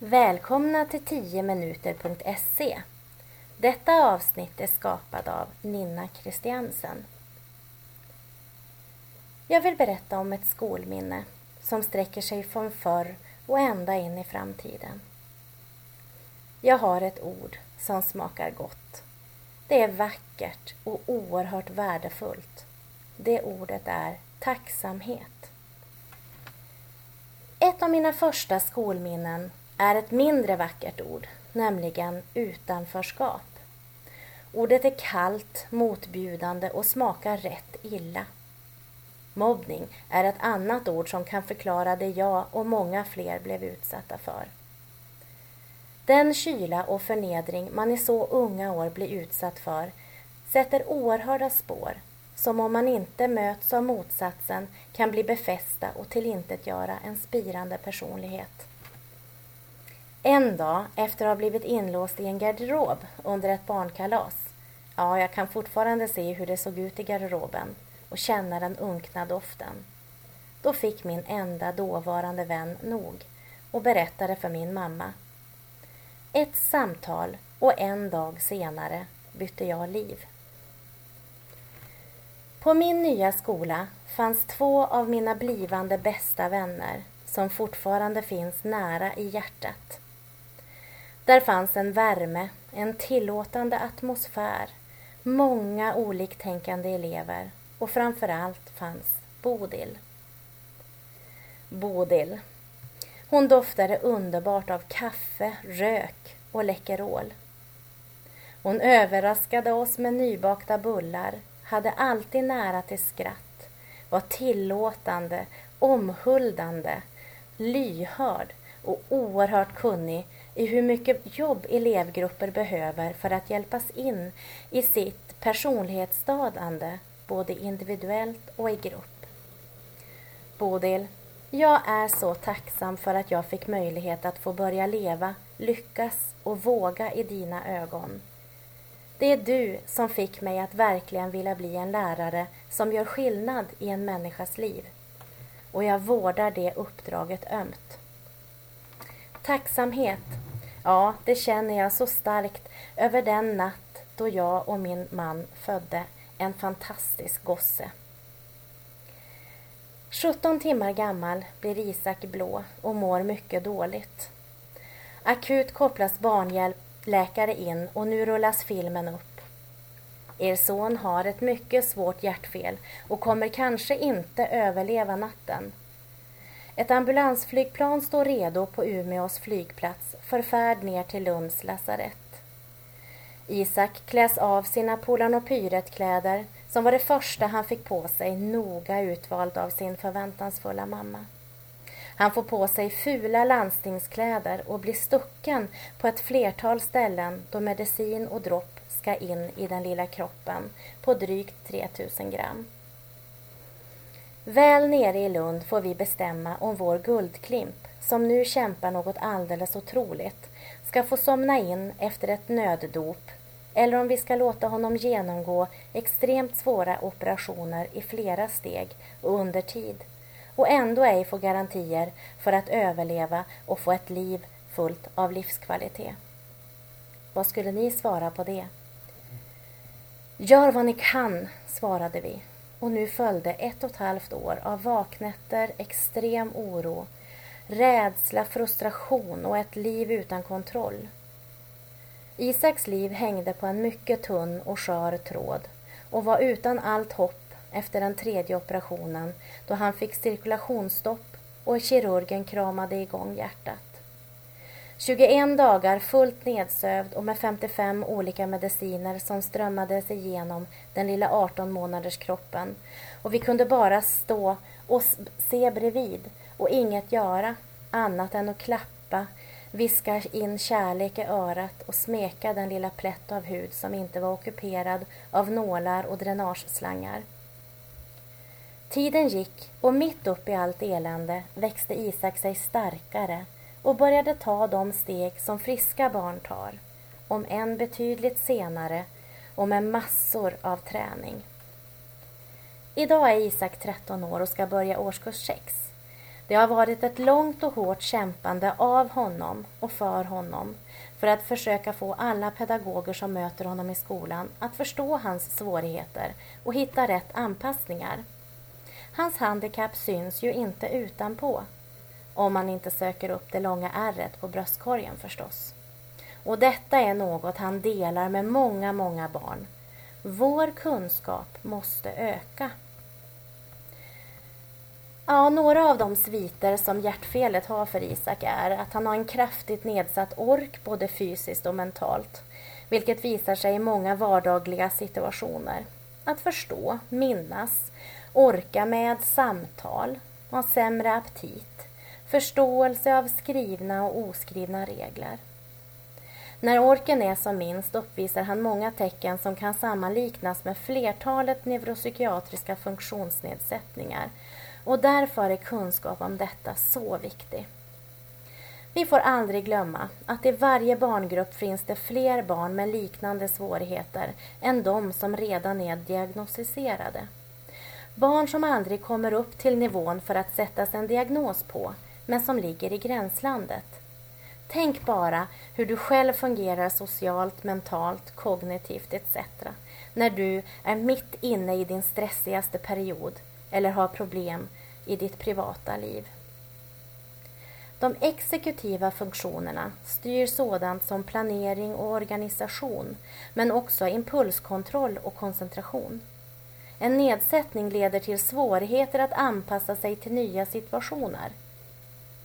Välkomna till 10minuter.se. Detta avsnitt är skapat av Ninna Christiansen. Jag vill berätta om ett skolminne som sträcker sig från förr och ända in i framtiden. Jag har ett ord som smakar gott. Det är vackert och oerhört värdefullt. Det ordet är tacksamhet. Ett av mina första skolminnen är ett mindre vackert ord, nämligen utanförskap. Ordet är kallt, motbjudande och smakar rätt illa. Mobbning är ett annat ord som kan förklara det jag och många fler blev utsatta för. Den kyla och förnedring man i så unga år blir utsatt för sätter oerhörda spår som om man inte möts av motsatsen kan bli befästa och tillintetgöra en spirande personlighet. En dag efter att ha blivit inlåst i en garderob under ett barnkalas, ja, jag kan fortfarande se hur det såg ut i garderoben och känna den unkna doften. Då fick min enda dåvarande vän nog och berättade för min mamma. Ett samtal och en dag senare bytte jag liv. På min nya skola fanns två av mina blivande bästa vänner som fortfarande finns nära i hjärtat. Där fanns en värme, en tillåtande atmosfär, många oliktänkande elever och framförallt fanns Bodil. Bodil. Hon doftade underbart av kaffe, rök och Läkerol. Hon överraskade oss med nybakta bullar, hade alltid nära till skratt, var tillåtande, omhuldande, lyhörd och oerhört kunnig i hur mycket jobb elevgrupper behöver för att hjälpas in i sitt personlighetsstadande, både individuellt och i grupp. Bodil, jag är så tacksam för att jag fick möjlighet att få börja leva, lyckas och våga i dina ögon. Det är du som fick mig att verkligen vilja bli en lärare som gör skillnad i en människas liv. Och jag vårdar det uppdraget ömt. Tacksamhet, ja, det känner jag så starkt över den natt då jag och min man födde en fantastisk gosse. 17 timmar gammal blir Isak blå och mår mycket dåligt. Akut kopplas barnhjälpläkare in och nu rullas filmen upp. Er son har ett mycket svårt hjärtfel och kommer kanske inte överleva natten. Ett ambulansflygplan står redo på Umeås flygplats för färd ner till Lunds lasarett. Isak kläs av sina Polarnopyret-kläder som var det första han fick på sig, noga utvald av sin förväntansfulla mamma. Han får på sig fula landstingskläder och blir stucken på ett flertal ställen då medicin och dropp ska in i den lilla kroppen på drygt 3000 gram. Väl nere i Lund får vi bestämma om vår guldklimp, som nu kämpar något alldeles otroligt, ska få somna in efter ett nöddop eller om vi ska låta honom genomgå extremt svåra operationer i flera steg och under tid och ändå ej få garantier för att överleva och få ett liv fullt av livskvalitet. Vad skulle ni svara på det? Gör vad ni kan, svarade vi och nu följde ett och ett halvt år av vaknätter, extrem oro, rädsla, frustration och ett liv utan kontroll. Isaks liv hängde på en mycket tunn och skör tråd och var utan allt hopp efter den tredje operationen då han fick cirkulationsstopp och kirurgen kramade igång hjärtat. 21 dagar fullt nedsövd och med 55 olika mediciner som strömmade sig igenom den lilla 18 månaders kroppen och vi kunde bara stå och se bredvid och inget göra annat än att klappa viska in kärlek i örat och smeka den lilla plätt av hud som inte var ockuperad av nålar och dränageslangar. Tiden gick och mitt upp i allt elände växte Isak sig starkare och började ta de steg som friska barn tar, om än betydligt senare och med massor av träning. Idag är Isak 13 år och ska börja årskurs 6. Det har varit ett långt och hårt kämpande av honom och för honom för att försöka få alla pedagoger som möter honom i skolan att förstå hans svårigheter och hitta rätt anpassningar. Hans handikapp syns ju inte utanpå. Om man inte söker upp det långa ärret på bröstkorgen förstås. Och detta är något han delar med många, många barn. Vår kunskap måste öka. Ja, några av de sviter som hjärtfelet har för Isak är att han har en kraftigt nedsatt ork både fysiskt och mentalt, vilket visar sig i många vardagliga situationer. Att förstå, minnas, orka med samtal, ha sämre aptit, förståelse av skrivna och oskrivna regler. När orken är som minst uppvisar han många tecken som kan sammanliknas med flertalet neuropsykiatriska funktionsnedsättningar och därför är kunskap om detta så viktig. Vi får aldrig glömma att i varje barngrupp finns det fler barn med liknande svårigheter än de som redan är diagnostiserade. Barn som aldrig kommer upp till nivån för att sättas en diagnos på, men som ligger i gränslandet. Tänk bara hur du själv fungerar socialt, mentalt, kognitivt etc. när du är mitt inne i din stressigaste period eller har problem i ditt privata liv. De exekutiva funktionerna styr sådant som planering och organisation men också impulskontroll och koncentration. En nedsättning leder till svårigheter att anpassa sig till nya situationer.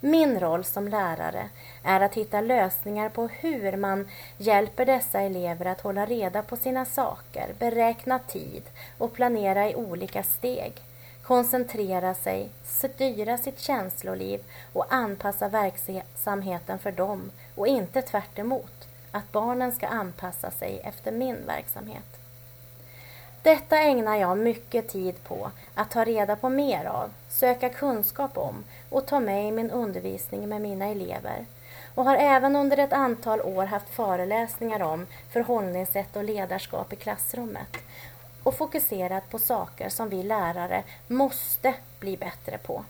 Min roll som lärare är att hitta lösningar på hur man hjälper dessa elever att hålla reda på sina saker, beräkna tid och planera i olika steg koncentrera sig, styra sitt känsloliv och anpassa verksamheten för dem och inte tvärt emot, att barnen ska anpassa sig efter min verksamhet. Detta ägnar jag mycket tid på att ta reda på mer av, söka kunskap om och ta med i min undervisning med mina elever och har även under ett antal år haft föreläsningar om förhållningssätt och ledarskap i klassrummet och fokuserat på saker som vi lärare måste bli bättre på.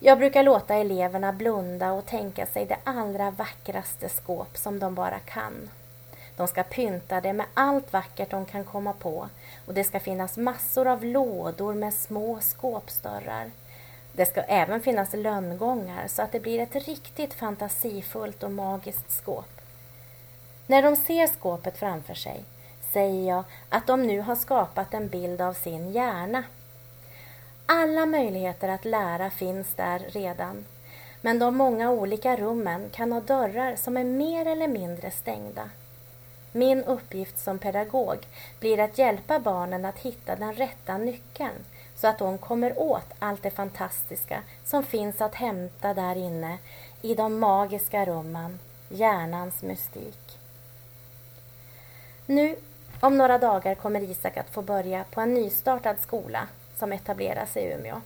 Jag brukar låta eleverna blunda och tänka sig det allra vackraste skåp som de bara kan. De ska pynta det med allt vackert de kan komma på och det ska finnas massor av lådor med små skåpsdörrar. Det ska även finnas lönngångar så att det blir ett riktigt fantasifullt och magiskt skåp. När de ser skåpet framför sig säger jag att de nu har skapat en bild av sin hjärna. Alla möjligheter att lära finns där redan. Men de många olika rummen kan ha dörrar som är mer eller mindre stängda. Min uppgift som pedagog blir att hjälpa barnen att hitta den rätta nyckeln så att de kommer åt allt det fantastiska som finns att hämta där inne i de magiska rummen, hjärnans mystik. Nu om några dagar kommer Isak att få börja på en nystartad skola som etableras i Umeå.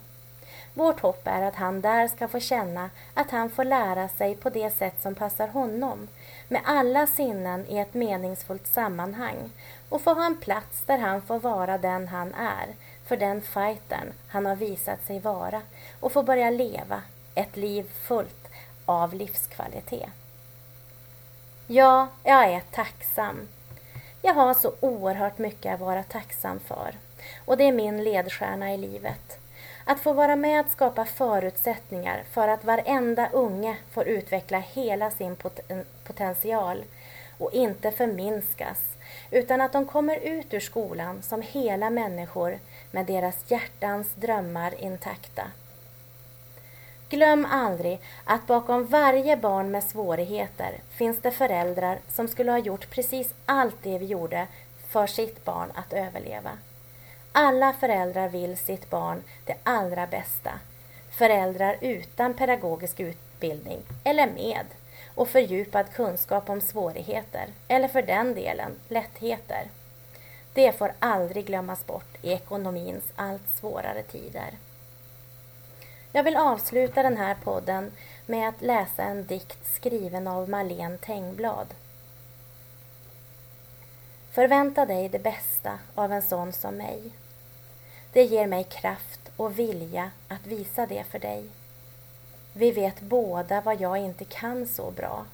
Vårt hopp är att han där ska få känna att han får lära sig på det sätt som passar honom, med alla sinnen i ett meningsfullt sammanhang och få ha en plats där han får vara den han är, för den fightern han har visat sig vara och få börja leva ett liv fullt av livskvalitet. Ja, jag är tacksam jag har så oerhört mycket att vara tacksam för och det är min ledstjärna i livet. Att få vara med att skapa förutsättningar för att varenda unge får utveckla hela sin pot potential och inte förminskas utan att de kommer ut ur skolan som hela människor med deras hjärtans drömmar intakta. Glöm aldrig att bakom varje barn med svårigheter finns det föräldrar som skulle ha gjort precis allt det vi gjorde för sitt barn att överleva. Alla föräldrar vill sitt barn det allra bästa. Föräldrar utan pedagogisk utbildning, eller med, och fördjupad kunskap om svårigheter, eller för den delen lättheter. Det får aldrig glömmas bort i ekonomins allt svårare tider. Jag vill avsluta den här podden med att läsa en dikt skriven av Marlene Tengblad. Förvänta dig det bästa av en sån som mig. Det ger mig kraft och vilja att visa det för dig. Vi vet båda vad jag inte kan så bra.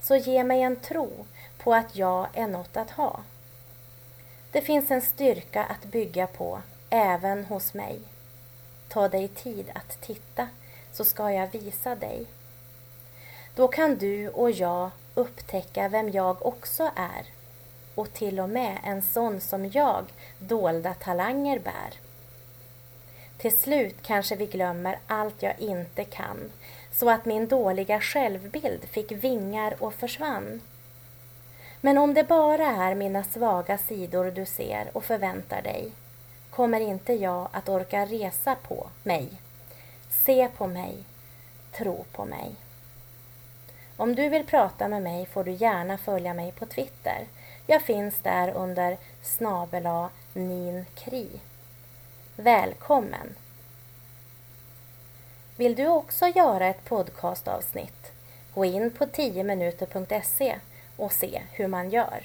Så ge mig en tro på att jag är något att ha. Det finns en styrka att bygga på även hos mig. Ta dig tid att titta så ska jag visa dig. Då kan du och jag upptäcka vem jag också är och till och med en sån som jag dolda talanger bär. Till slut kanske vi glömmer allt jag inte kan så att min dåliga självbild fick vingar och försvann. Men om det bara är mina svaga sidor du ser och förväntar dig kommer inte jag att orka resa på mig. Se på mig, tro på mig. Om du vill prata med mig får du gärna följa mig på Twitter. Jag finns där under snabela ninkri. Välkommen! Vill du också göra ett podcastavsnitt? Gå in på 10minuter.se och se hur man gör.